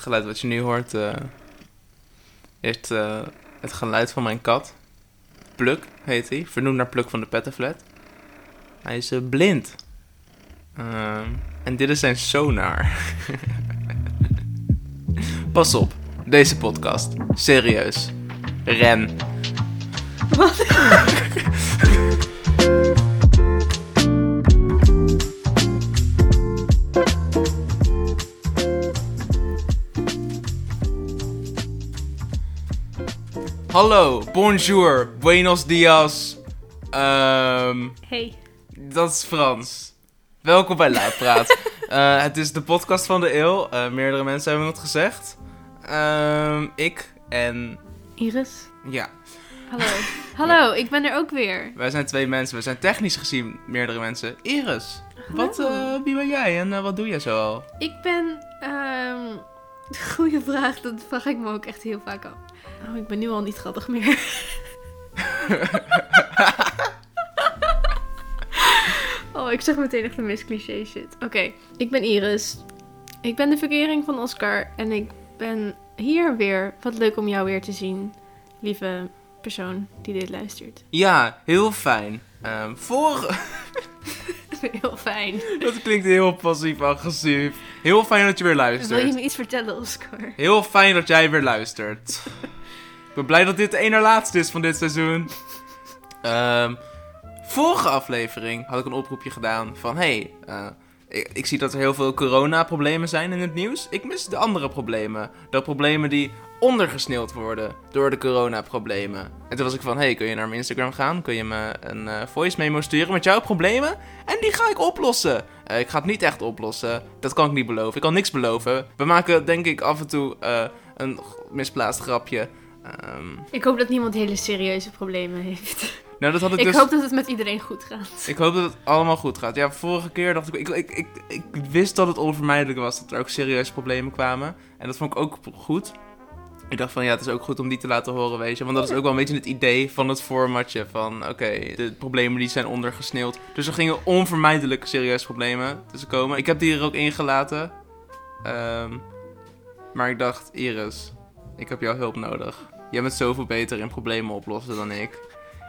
geluid wat je nu hoort eh, is eh, het geluid van mijn kat. Pluk heet hij, vernoemd naar Pluk van de Pettenflat. Hij is eh, blind. Ehm, en dit is zijn sonar. Pas op, deze podcast. Serieus. Ren. Hallo, bonjour, buenos dias. Ehm, Hey. dat is Frans. Welkom bij Laatpraat. Eh het is de podcast van de eeuw. Eh, meerdere mensen hebben het gezegd. Ehm, ik en Iris. ja, Hallo. Hallo, ik ben er ook weer. wij zijn twee mensen. We zijn technisch gezien meerdere mensen. Iris, Hallo. eh, wie ben jij en wat doe jij zo al? Ik ben... ehm goeie vraag, dat vraag ik me ook echt heel vaak af. Oh, ik ben nu al niet grappig meer. oh, ik zeg meteen echt de meest cliché shit. Oké, ik ben Iris. Ik ben de verkering van Oscar en ik ben hier weer. Wat leuk om jou weer te zien, lieve persoon die dit luistert. Ja, heel fijn. Ehm voor... Heel fijn. dat klinkt heel passief-agressief. Heel fijn dat je weer Wil luistert. je me iets vertellen, Oscar? Heel fijn dat jij weer luistert. ik ben blij dat dit de ene laatste is van dit seizoen. Ehm, vorige aflevering had ik een oproepje gedaan van... Hey, eh, ik, ik zie dat er heel veel coronaproblemen zijn in het nieuws. Ik mis de andere problemen. De problemen die ondergesneeuwd worden door de coronaproblemen. En toen was ik van... Hey, kun je naar mijn Instagram gaan? Kun je me een eh, voice memo sturen met jouw problemen? En die ga ik oplossen. Eh, ik ga het niet echt oplossen. Dat kan ik niet beloven. Ik kan niks beloven. We maken denk ik af en toe een misplaatst grapje. Ehm, Ik hoop dat niemand hele serieuze problemen heeft. nou, dat had ik, Ik dus... hoop dat het met iedereen goed gaat. Ik hoop dat het allemaal goed gaat. Ja, vorige keer dacht ik ik, ik, ik... ik wist dat het onvermijdelijk was dat er ook serieuze problemen kwamen. En dat vond ik ook goed. Ik dacht van ja, het is ook goed om die te laten horen, weet je. Want dat is ook wel een beetje het idee van het formatje. Van oké, de problemen die zijn ondergesneeuwd. Dus er gingen onvermijdelijk serieuze problemen tussen komen. Ik heb die er ook ingelaten. Ehm, maar ik dacht, Iris, ik heb jouw hulp nodig. Jij bent zoveel beter in problemen oplossen dan ik.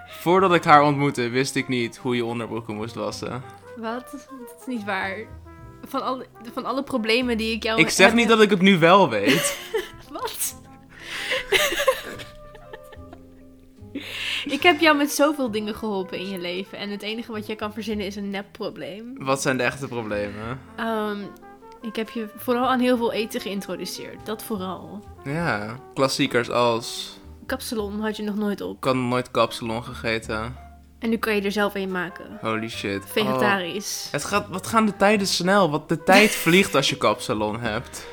Voordat ik haar ontmoette, wist ik niet hoe je onderbroeken moest wassen. Wat? Dat is niet waar. Van alle, van alle problemen die ik jou... Ik zeg heb- niet dat ik het nu wel weet. Wat? ik heb jou met zoveel dingen geholpen in je leven. En het enige wat jij kan verzinnen is een nepprobleem. Wat zijn de echte problemen? Ehm, ik heb je vooral aan heel veel eten geïntroduceerd. Dat vooral. Ja, klassiekers als... Kapsalon had je nog nooit op. Ik had nog nooit kapsalon gegeten. En nu kan je er zelf een maken. Holy shit. Oh. Vegetarisch. Het gaat, wat gaan de tijden snel? Wat de tijd vliegt als je kapsalon hebt.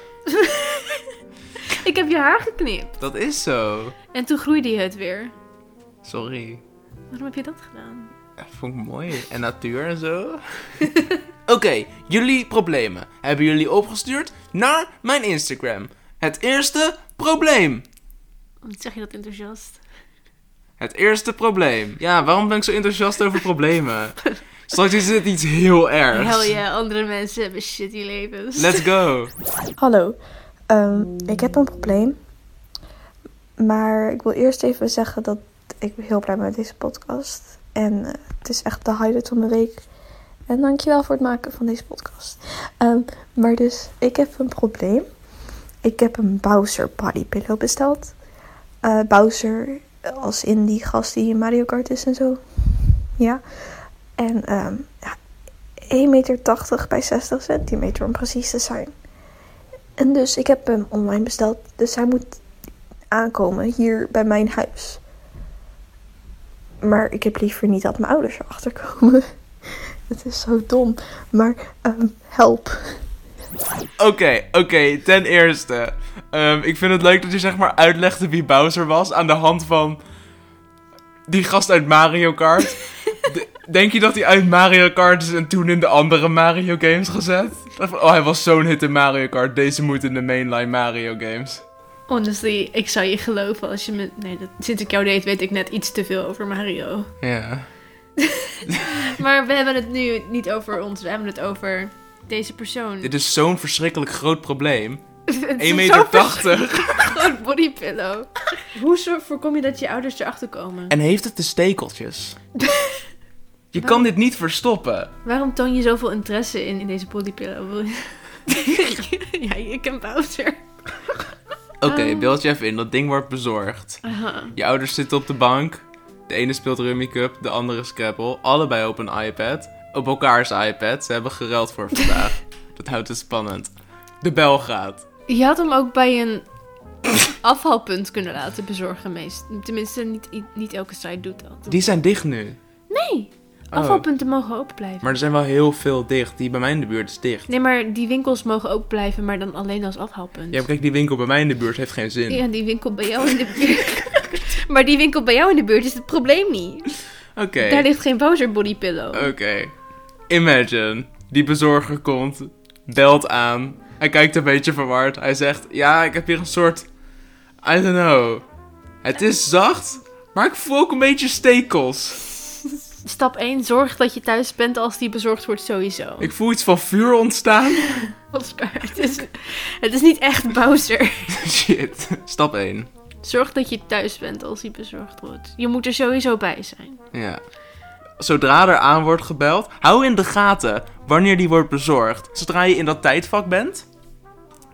Ik heb je haar geknipt. Dat is zo. En toen groeide je het weer. Sorry. Waarom heb je dat gedaan? Dat vond ik mooi. En natuur en zo. Oké, jullie problemen hebben jullie opgestuurd naar mijn Instagram. Het eerste probleem. Wat zeg je dat enthousiast? Het eerste probleem. Ja, waarom ben ik zo enthousiast over problemen? Straks is het iets heel ergs. Hell yeah, andere mensen hebben shitty levens. Let's go. Hallo, Ehm, ik heb een probleem. Maar ik wil eerst even zeggen dat ik heel blij ben met deze podcast. En eh, het is echt de highlight van mijn week. En dankjewel voor het maken van deze podcast. Ehm, maar dus, ik heb een probleem. Ik heb een Bowser body pillow besteld. Eh, Bowser, als in die gast die in Mario Kart is en zo. Ja. En ehm ja, 1,80 meter bij 60 centimeter om precies te zijn. En dus ik heb hem online besteld. Dus hij moet aankomen hier bij mijn huis. Maar ik heb liever niet dat mijn ouders erachter komen. Het is zo dom. Maar ehm, help. Oké, oké, ten eerste. ehm, ik vind het leuk dat je zeg maar uitlegde wie Bowser was aan de hand van die gast uit Mario Kart. De- denk je dat hij uit Mario Kart is en toen in de andere Mario games gezet? Oh, hij was zo'n hit in Mario Kart. Deze moet in de mainline Mario games. Honestly, ik zou je geloven als je me... Nee, dat, sinds ik jou deed weet ik net iets te veel over Mario. Ja. Maar we hebben het nu niet over ons, we hebben het over deze persoon. Dit is zo'n verschrikkelijk groot probleem Het is 1,80 zo meter. groot bodypillow. Hoe voorkom je dat je ouders erachter komen? En heeft het de stekeltjes? Je kan dit niet verstoppen. Waarom toon je zoveel interesse in, in deze bodypillow? Ja, ik ken Bowser. Oké, Oh. beeld je even in. Dat ding wordt bezorgd. Je ouders zitten op de bank. De ene speelt Rummy Cup, de andere Scrabble. Allebei op een iPad. Op elkaars iPad. Ze hebben geruild voor vandaag. Dat houdt het spannend. De bel gaat. Je had hem ook bij een afvalpunt kunnen laten bezorgen, meest. Tenminste, niet, niet elke site doet dat. Die zijn dicht nu. Nee, Oh. afvalpunten mogen open blijven. Maar er zijn wel heel veel dicht. Die bij mij in de buurt is dicht. Nee, maar die winkels mogen open blijven, maar dan alleen als afhaalpunt. Ja, maar kijk, die winkel bij mij in de buurt heeft geen zin. Ja, die winkel bij jou in de buurt. maar die winkel bij jou in de buurt is het probleem niet. Oké. Daar ligt geen Bowser bodypillow. Oké. Imagine. Die bezorger komt. Belt aan. Hij kijkt een beetje verward. Hij zegt: Ja, ik heb hier een soort. I don't know. Het is zacht, maar ik voel ook een beetje stekels. Stap 1, zorg dat je thuis bent als die bezorgd wordt sowieso. Ik voel iets van vuur ontstaan. Oscar, het is, het is niet echt Bowser. Shit. Stap 1. Zorg dat je thuis bent als die bezorgd wordt. Je moet er sowieso bij zijn. Ja. Zodra er aan wordt gebeld, hou in de gaten wanneer die wordt bezorgd. Zodra je in dat tijdvak bent.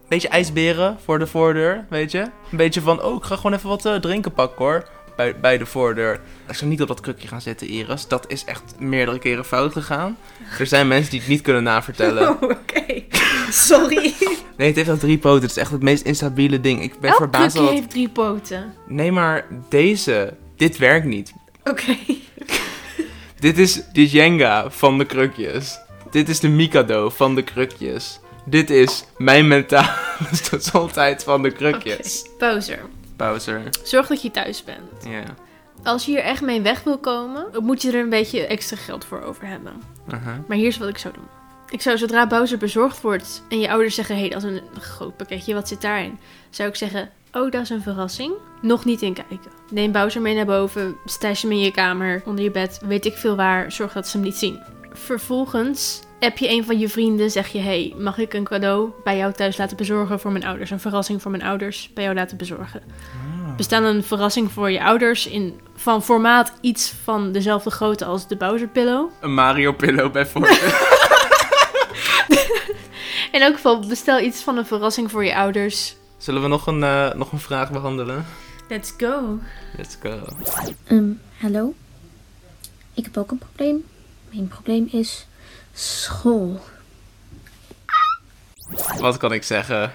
Beetje ijsberen voor de voordeur, weet je? Een beetje van, oh, ik ga gewoon even wat eh, drinken pakken hoor. Bij, bij de voordeur. Ik zou niet op dat krukje gaan zitten, Iris. Dat is echt meerdere keren fout gegaan. Er zijn mensen die het niet kunnen navertellen. Oh, oké. Sorry. Nee, het heeft al drie poten. Het is echt het meest instabiele ding. Ik ben Elk verbaasd dat... heeft drie poten. Nee, maar deze... Dit werkt niet. Oké. Dit is de Jenga van de krukjes. Dit is de Mikado van de krukjes. Dit is mijn mentale gezondheid van de krukjes. Bowser, Bowser. zorg dat je thuis bent. Ja. Als je hier echt mee weg wil komen, moet je er een beetje extra geld voor over hebben. aha. Maar hier is wat ik zou doen. Ik zou zodra Bowser bezorgd wordt en je ouders zeggen: hé, hey, dat is een groot pakketje, wat zit daarin? Zou ik zeggen: oh, dat is een verrassing. Nog niet inkijken. Neem Bowser mee naar boven, stash hem in je kamer, onder je bed, weet ik veel waar, zorg dat ze hem niet zien. Vervolgens heb je een van je vrienden, zeg je: hey, mag ik een cadeau bij jou thuis laten bezorgen voor mijn ouders? Een verrassing voor mijn ouders bij jou laten bezorgen. Bestaan een verrassing voor je ouders in, van formaat iets van dezelfde grootte als de Bowser Pillow. Een Mario pillow bijvoorbeeld. In elk geval, bestel iets van een verrassing voor je ouders. Zullen we nog een, eh, nog een vraag behandelen? Let's go. Let's go. Ehm, hallo? Ik heb ook een probleem. Mijn probleem is school. Wat kan ik zeggen?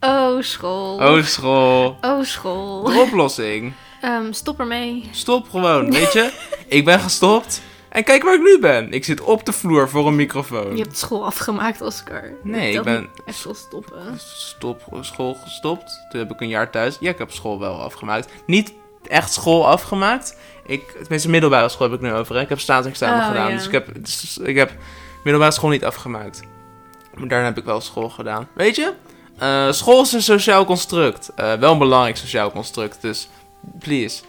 Oh, school. Oh, school. Oh, school. De oplossing. Ehm, stop ermee. Stop gewoon, weet je? Ik ben gestopt. En kijk waar ik nu ben. Ik zit op de vloer voor een microfoon. Je hebt school afgemaakt, Oscar. Nee, ik ben- Echt wel stoppen. Stop, school gestopt. Toen heb ik een jaar thuis. Ja, ik heb school wel afgemaakt. Niet echt school afgemaakt. Ik, tenminste, middelbare school heb ik nu over. Hè. Ik heb staatsexamen Oh, gedaan. ja. Dus ik heb, dus ik heb middelbare school niet afgemaakt. Maar daarna heb ik wel school gedaan. Weet je? Eh, school is een sociaal construct. Eh, wel een belangrijk sociaal construct. Dus please,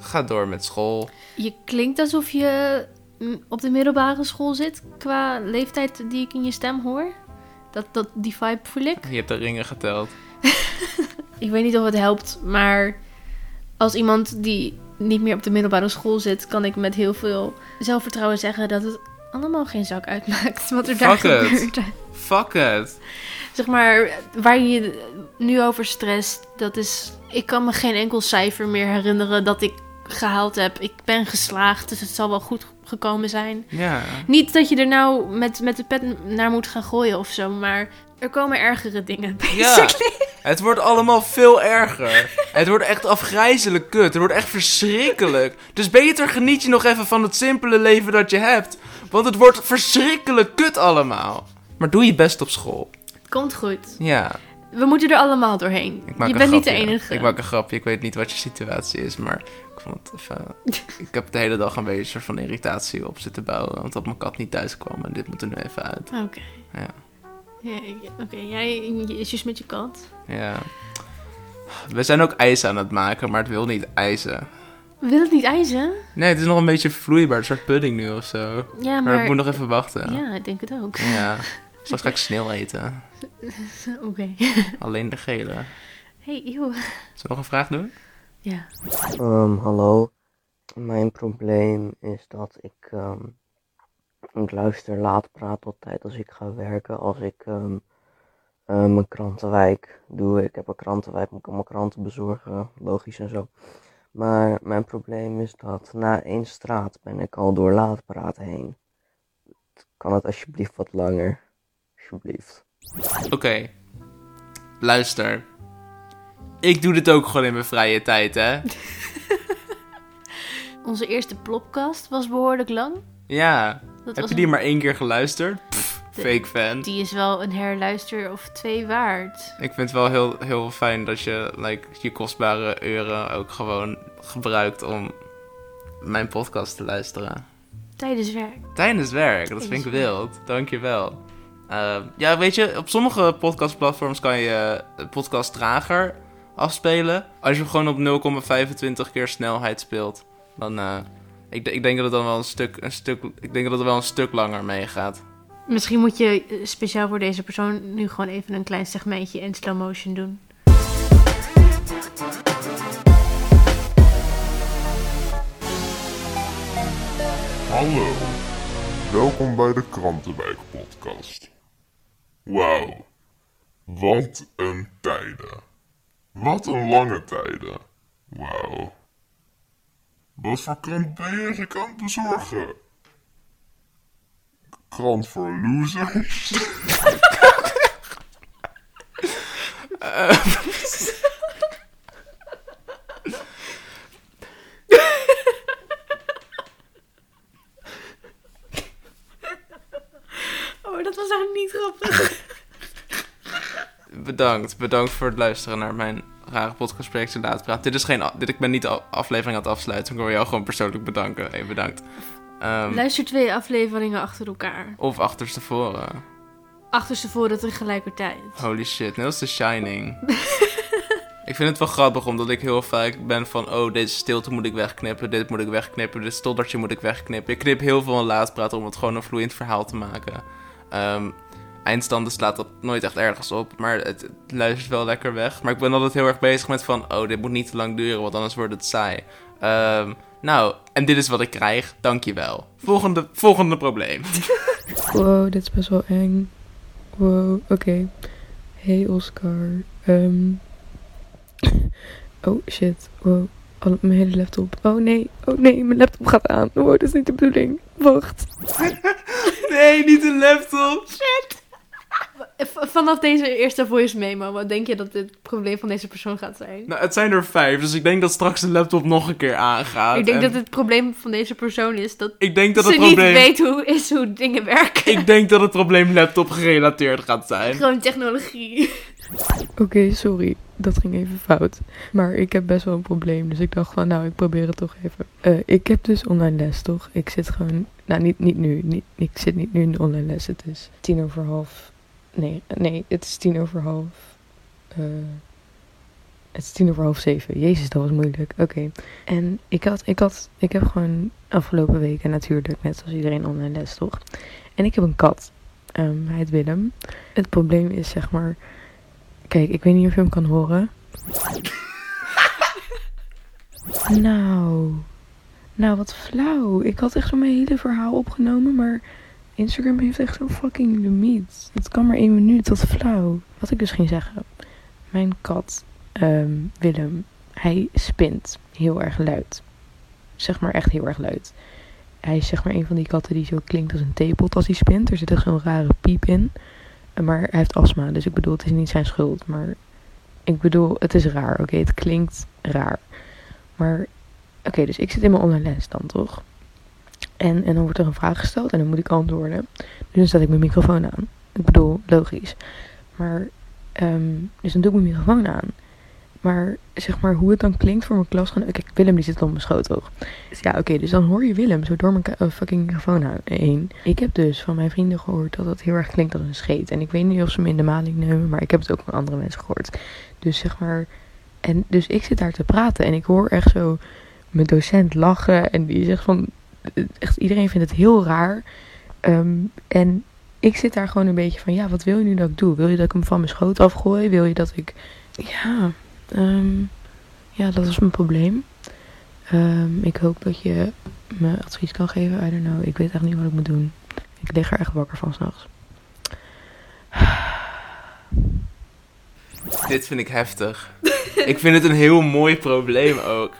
ga door met school. Je klinkt alsof je op de middelbare school zit qua leeftijd die ik in je stem hoor. Dat, dat, die vibe voel ik. Je hebt de ringen geteld. Ik weet niet of het helpt, maar als iemand die niet meer op de middelbare school zit, kan ik met heel veel zelfvertrouwen zeggen dat het allemaal geen zak uitmaakt wat er daar Fuck it. gebeurt. Fuck it. Zeg maar, waar je je nu over stresst, dat is... Ik kan me geen enkel cijfer meer herinneren dat ik gehaald heb. Ik ben geslaagd, dus het zal wel goed gekomen zijn. Ja. Niet dat je er nou met, met de pet naar moet gaan gooien of zo, maar er komen ergere dingen. Ja, basically. het wordt allemaal veel erger. Het wordt echt afgrijzelijk kut. Het wordt echt verschrikkelijk. Dus beter geniet je nog even van het simpele leven dat je hebt. Want het wordt verschrikkelijk kut allemaal. Maar doe je best op school. Komt goed. Ja, We moeten er allemaal doorheen. Je bent niet de enige. Ik maak een grapje. Ik weet niet wat je situatie is, maar ik vond het even... ik heb de hele dag een beetje een soort van irritatie op zitten bouwen. Want dat mijn kat niet thuis kwam en dit moet er nu even uit. Oké. Ja. Oké, jij issues met je kat. Ja. We zijn ook ijs aan het maken, maar het wil niet ijzen. Wil het niet ijzen? Nee, het is nog een beetje vloeibaar. Een soort pudding nu of zo. Ja, Maar, maar... ik moet nog even wachten. Ja, ik denk het ook. Ja. Straks ga ik sneeuw eten. Oké. Alleen de gele. Hey, eeuw. Zullen we nog een vraag doen? Ja. Ehm, hallo. Mijn probleem is dat ik, ehm, ik luister laat praat altijd als ik ga werken. Als ik ehm, eh, mijn krantenwijk doe. Ik heb een krantenwijk, moet ik allemaal kranten bezorgen. Logisch en zo. Maar mijn probleem is dat na één straat ben ik al door laat praten heen. Kan het alsjeblieft wat langer? Alsjeblieft. Oké. Luister. Ik doe dit ook gewoon in mijn vrije tijd, hè? Onze eerste plopkast was behoorlijk lang. Ja. Dat Heb je die een- maar één keer geluisterd? Pff, De- fake fan. Die is wel een herluister of twee waard. Ik vind het wel heel, heel fijn dat je like, je kostbare uren ook gewoon gebruikt om mijn podcast te luisteren. Tijdens werk. Tijdens werk, dat vind ik wild. Dankjewel. Uh, ja, weet je, op sommige podcastplatforms kan je de podcast trager afspelen. Als je hem gewoon op 0,25 keer snelheid speelt. Dan, eh, ik, ik denk dat het dan wel een stuk, een stuk, ik denk dat het wel een stuk langer meegaat. Misschien moet je eh, speciaal voor deze persoon nu gewoon even een klein segmentje in slow motion doen. Hallo, welkom bij de Krantenwijk podcast. Wauw, wat een tijden. Wat een lange tijden. Wauw. Wat voor krant ben je krant bezorgen? Krant voor losers? Oh, dat was eigenlijk niet grappig. Bedankt, bedankt voor het luisteren naar mijn rare podcastproject Laat Praat. Dit is geen, dit, ik ben niet de aflevering aan het afsluiten. Ik wil jou gewoon persoonlijk bedanken. Hey, bedankt. Ehm, Luister twee afleveringen achter elkaar. of achterstevoren. Achterstevoren tegelijkertijd. Holy shit, net als The Shining. ik vind het wel grappig, omdat ik heel vaak ben van... Oh, deze stilte moet ik wegknippen, dit moet ik wegknippen, dit stoddertje moet ik wegknippen. Ik knip heel veel in laatpraten om het gewoon een vloeiend verhaal te maken. Ehm eindstanden slaat dat nooit echt ergens op, maar het, het luistert wel lekker weg. Maar ik ben altijd heel erg bezig met van... Oh, dit moet niet te lang duren, want anders wordt het saai. Ehm, nou, en dit is wat ik krijg. Dankjewel. Volgende, volgende probleem. Wow, dit is best wel eng. Wow, oké. Hey Oscar. Ehm. Oh shit. Wow. Al- mijn hele laptop. Oh nee. Oh nee, mijn laptop gaat aan. Wow, dat is niet de bedoeling. Wacht. Nee, niet een laptop. V- vanaf deze eerste voice memo, wat denk je dat het probleem van deze persoon gaat zijn? Nou, het zijn er vijf, dus ik denk dat straks de laptop nog een keer aangaat. ik denk En dat het probleem van deze persoon is dat Ik denk dat ze het niet probleem... weet hoe, is hoe dingen werken. Ik denk dat het probleem laptop gerelateerd gaat zijn. Gewoon technologie. Oké, sorry. Dat ging even fout. Maar ik heb best wel een probleem. Dus ik dacht van, nou, ik probeer het toch even. Eh, ik heb dus online les, toch? Ik zit gewoon... Nou, niet, niet nu. Niet, ik zit niet nu in de online les. Het is tien over half... Nee, nee, het is tien over half... eh, het is tien over half zeven. Jezus, dat was moeilijk. Oké. En ik had, ik had... Ik heb gewoon afgelopen weken natuurlijk, net zoals iedereen, online les, toch? En ik heb een kat. Ehm, hij heet Willem. Het probleem is, zeg maar... Kijk, ik weet niet of je hem kan horen. Nou, nou wat flauw. Ik had echt mijn hele verhaal opgenomen, maar Instagram heeft echt zo'n fucking limiet. Het kan maar één minuut, wat flauw. Wat ik dus ging zeggen. Mijn kat, ehm, Willem, hij spint heel erg luid. Zeg maar echt heel erg luid. Hij is zeg maar een van die katten die zo klinkt als een theepot als hij spint. Er zit echt zo'n rare piep in. Maar hij heeft astma, dus ik bedoel, het is niet zijn schuld. Maar ik bedoel, het is raar, oké? Het klinkt raar. Maar, oké, dus ik zit in mijn online les dan, toch? En, en dan wordt er een vraag gesteld en dan moet ik antwoorden. Dus dan zet ik mijn microfoon aan. Ik bedoel, logisch. Maar, ehm, dus dan doe ik mijn microfoon aan. Maar, zeg maar, hoe het dan klinkt voor mijn klas. Kijk, Willem die zit op mijn schoot? Dus ja, oké, dus dan hoor je Willem zo door mijn eh, fucking microfoon heen. Ik heb dus van mijn vrienden gehoord dat het heel erg klinkt als een scheet. En ik weet niet of ze me in de maling nemen, maar ik heb het ook van andere mensen gehoord. Dus zeg maar, en dus ik zit daar te praten en ik hoor echt zo mijn docent lachen. En die zegt van, echt iedereen vindt het heel raar. Ehm, en ik zit daar gewoon een beetje van, ja, wat wil je nu dat ik doe? Wil je dat ik hem van mijn schoot afgooi? Wil je dat ik... Ja, ehm, ja dat is mijn probleem. Ehm, ik hoop dat je me advies kan geven. I don't know. Ik weet echt niet wat ik moet doen. Ik lig er echt wakker van s'nachts. Dit vind ik heftig. ik vind het een heel mooi probleem ook.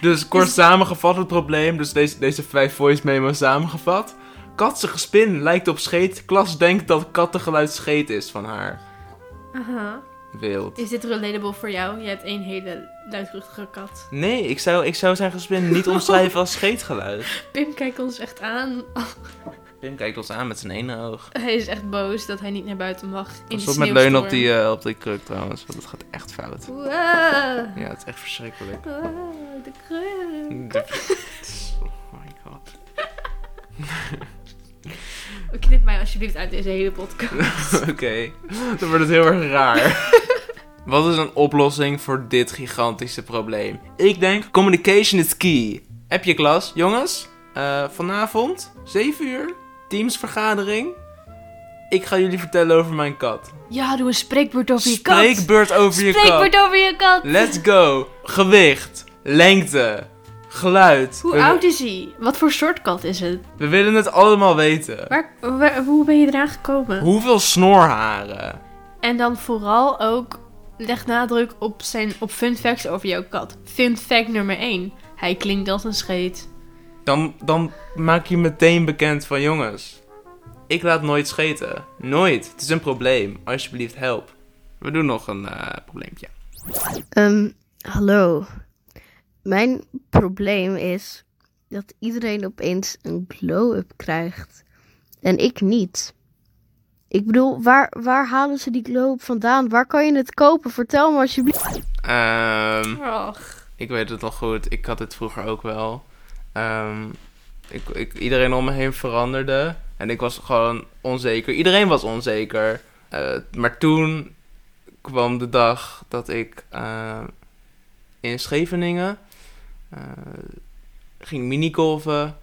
Dus kort samengevat het probleem. Dus deze, deze vijf voice memo's samengevat. Katse gespin lijkt op scheet. Klas denkt dat kattengeluid scheet is van haar. Aha. Wild. Is dit relatable voor jou? Je hebt één hele luidruchtige kat. Nee, ik zou, ik zou zijn gespin niet omschrijven als scheetgeluid. Pim kijkt ons echt aan. Pim kijkt ons aan met zijn ene oog. Hij is echt boos dat hij niet naar buiten mag. In Pas de op met leunen op die, eh, op die kruk trouwens, want het gaat echt fout. Wow. Ja, het is echt verschrikkelijk. Wow, de kruk. De- Oh my god. Knip mij alsjeblieft uit deze hele podcast. Oké, dan wordt het heel erg raar. Wat is een oplossing voor dit gigantische probleem? Ik denk, communication is key. Heb je klas? Jongens, eh, vanavond, 7 uur, teamsvergadering. Ik ga jullie vertellen over mijn kat. Ja, doe een spreekbeurt over je kat. Spreekbeurt over je Spreekbeurt kat. over je kat. Let's go. Gewicht, lengte, geluid. Hoe we, oud is hij? Wat voor soort kat is het? we willen het allemaal weten. Waar, waar- hoe ben je eraan gekomen? Hoeveel snorharen? En dan vooral ook leg nadruk op, zijn, op fun facts over jouw kat. Fun fact nummer 1. Hij klinkt als een scheet. Dan, dan maak je meteen bekend van jongens. Ik laat nooit scheten. Nooit. Het is een probleem. Alsjeblieft, help. We doen nog een eh, probleempje. Ehm, hallo. Mijn probleem is dat iedereen opeens een glow-up krijgt. En ik niet. Ik bedoel, waar, waar halen ze die glow-up vandaan? Waar kan je het kopen? Vertel me alsjeblieft. Ehm, Och. ik weet het nog goed. Ik had dit vroeger ook wel. Ehm, ik, ik, iedereen om me heen veranderde. En ik was gewoon onzeker. Iedereen was onzeker. Eh, maar toen kwam de dag dat ik eh, in Scheveningen eh, ging minigolfen.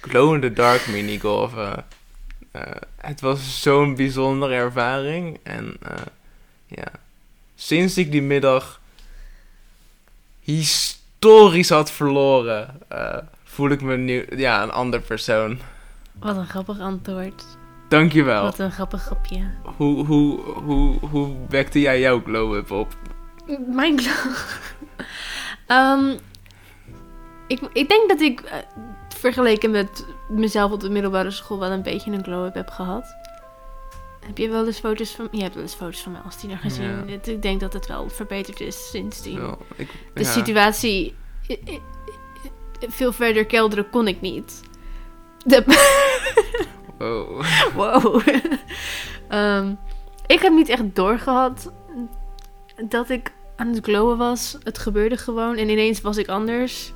Glow in the dark minigolfen. Eh het was zo'n bijzondere ervaring. En ja, sinds ik die middag historisch had verloren, eh, voel ik me nu ja, een ander persoon. Wat een grappig antwoord. Dankjewel. Wat een grappig grapje. Hoe, hoe, hoe, hoe wekte jij jouw glow-up op? Mijn glow. Ehm, ik, ik denk dat ik eh, vergeleken met mezelf op de middelbare school wel een beetje een glow-up heb gehad. Heb je wel eens foto's van... Je hebt wel eens foto's van mij als tiener gezien. Ja. Het- Ik denk dat het wel verbeterd is sindsdien. Wel, ik, De ja. situatie... Veel verder kelderen kon ik niet. De, Wow. wow. Ehm, ik heb niet echt doorgehad dat ik aan het glowen was. Het gebeurde gewoon en ineens was ik anders.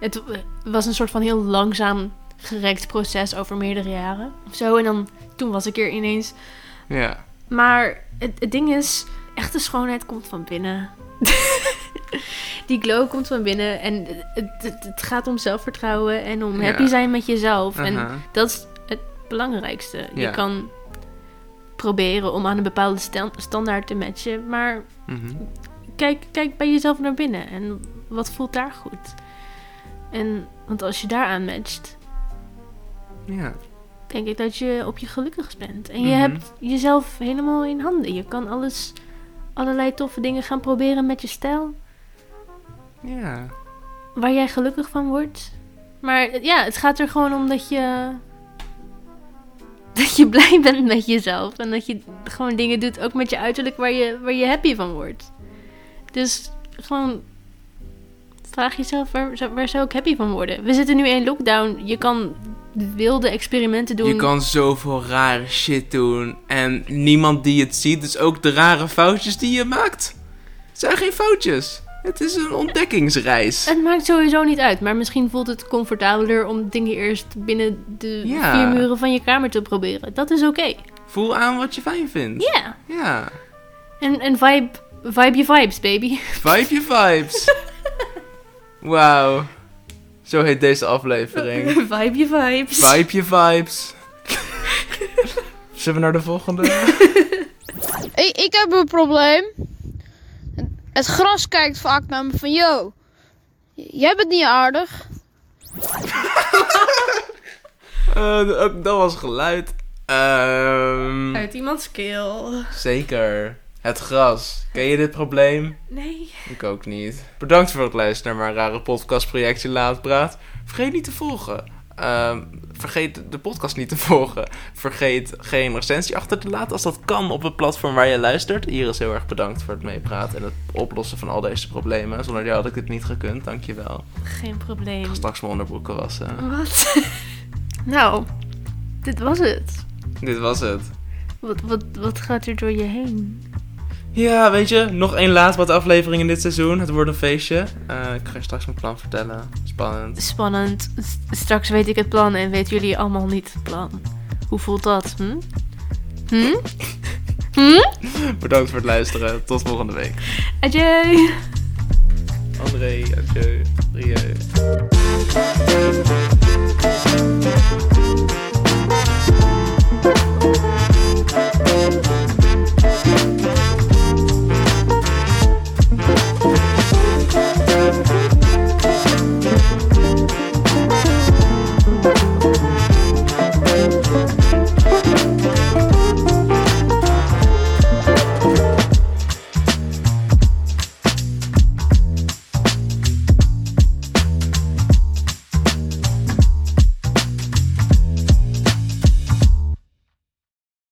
Het was een soort van heel langzaam gerekt proces over meerdere jaren. Of zo, en dan toen was ik er ineens. Ja. Maar het, het ding is, echte schoonheid komt van binnen. Die glow komt van binnen en het, het, het gaat om zelfvertrouwen en om Ja. happy zijn met jezelf. En Aha. dat is het belangrijkste. Ja. Je kan proberen om aan een bepaalde stan- standaard te matchen, maar Mhm. kijk, kijk bij jezelf naar binnen en wat voelt daar goed. En want als je daaraan matcht, Ja. Denk ik dat je op je gelukkigst bent. En je Mhm. hebt jezelf helemaal in handen. Je kan alles, allerlei toffe dingen gaan proberen met je stijl. Ja. Waar jij gelukkig van wordt. Maar ja, het gaat er gewoon om dat je. Dat je blij bent met jezelf. En dat je gewoon dingen doet, ook met je uiterlijk, waar je, waar je happy van wordt. Dus gewoon. Vraag jezelf, waar, zou- waar zou ik happy van worden? We zitten nu in lockdown. Je kan wilde experimenten doen. Je kan zoveel rare shit doen. En niemand die het ziet. Dus ook de rare foutjes die je maakt. Het zijn geen foutjes. Het is een ontdekkingsreis. Het maakt sowieso niet uit, maar misschien voelt het comfortabeler om dingen eerst binnen de Ja. vier muren van je kamer te proberen. Dat is oké. Voel aan wat je fijn vindt. Ja. Ja. En, en vibe, vibe je vibes, baby. Vibe je vibes. Wauw. Zo heet deze aflevering. vibe je vibes. Vibe je vibes. Zullen we naar de volgende? Ik, ik heb een probleem. Het gras kijkt vaak naar me van, yo, jij bent niet aardig. Ook dat was geluid. Ehm, Uit iemands keel. zeker. Het gras. Ken je dit probleem? Nee. Ik ook niet. Bedankt voor het luisteren naar mijn rare podcastprojectje Laat Praat. Vergeet niet te volgen. Ehm, vergeet de podcast niet te volgen. Vergeet geen recensie achter te laten als dat kan op het platform waar je luistert. Iris, heel erg bedankt voor het meepraten en het oplossen van al deze problemen. Zonder jou had ik dit niet gekund, dankjewel. Geen probleem. Ik ga straks mijn onderbroeken wassen. Wat? nou, dit was het. Dit was het. Wat, wat, wat gaat er door je heen? Ja, weet je, nog één laatste aflevering in dit seizoen. Het wordt een feestje. Eh, ik ga je straks mijn plan vertellen. Spannend. Spannend. Straks weet ik het plan en weten jullie allemaal niet het plan. Hoe voelt dat? Hm? Hm? Hm? Bedankt voor het luisteren. Tot volgende week. Adieu. André, adieu. Rieu.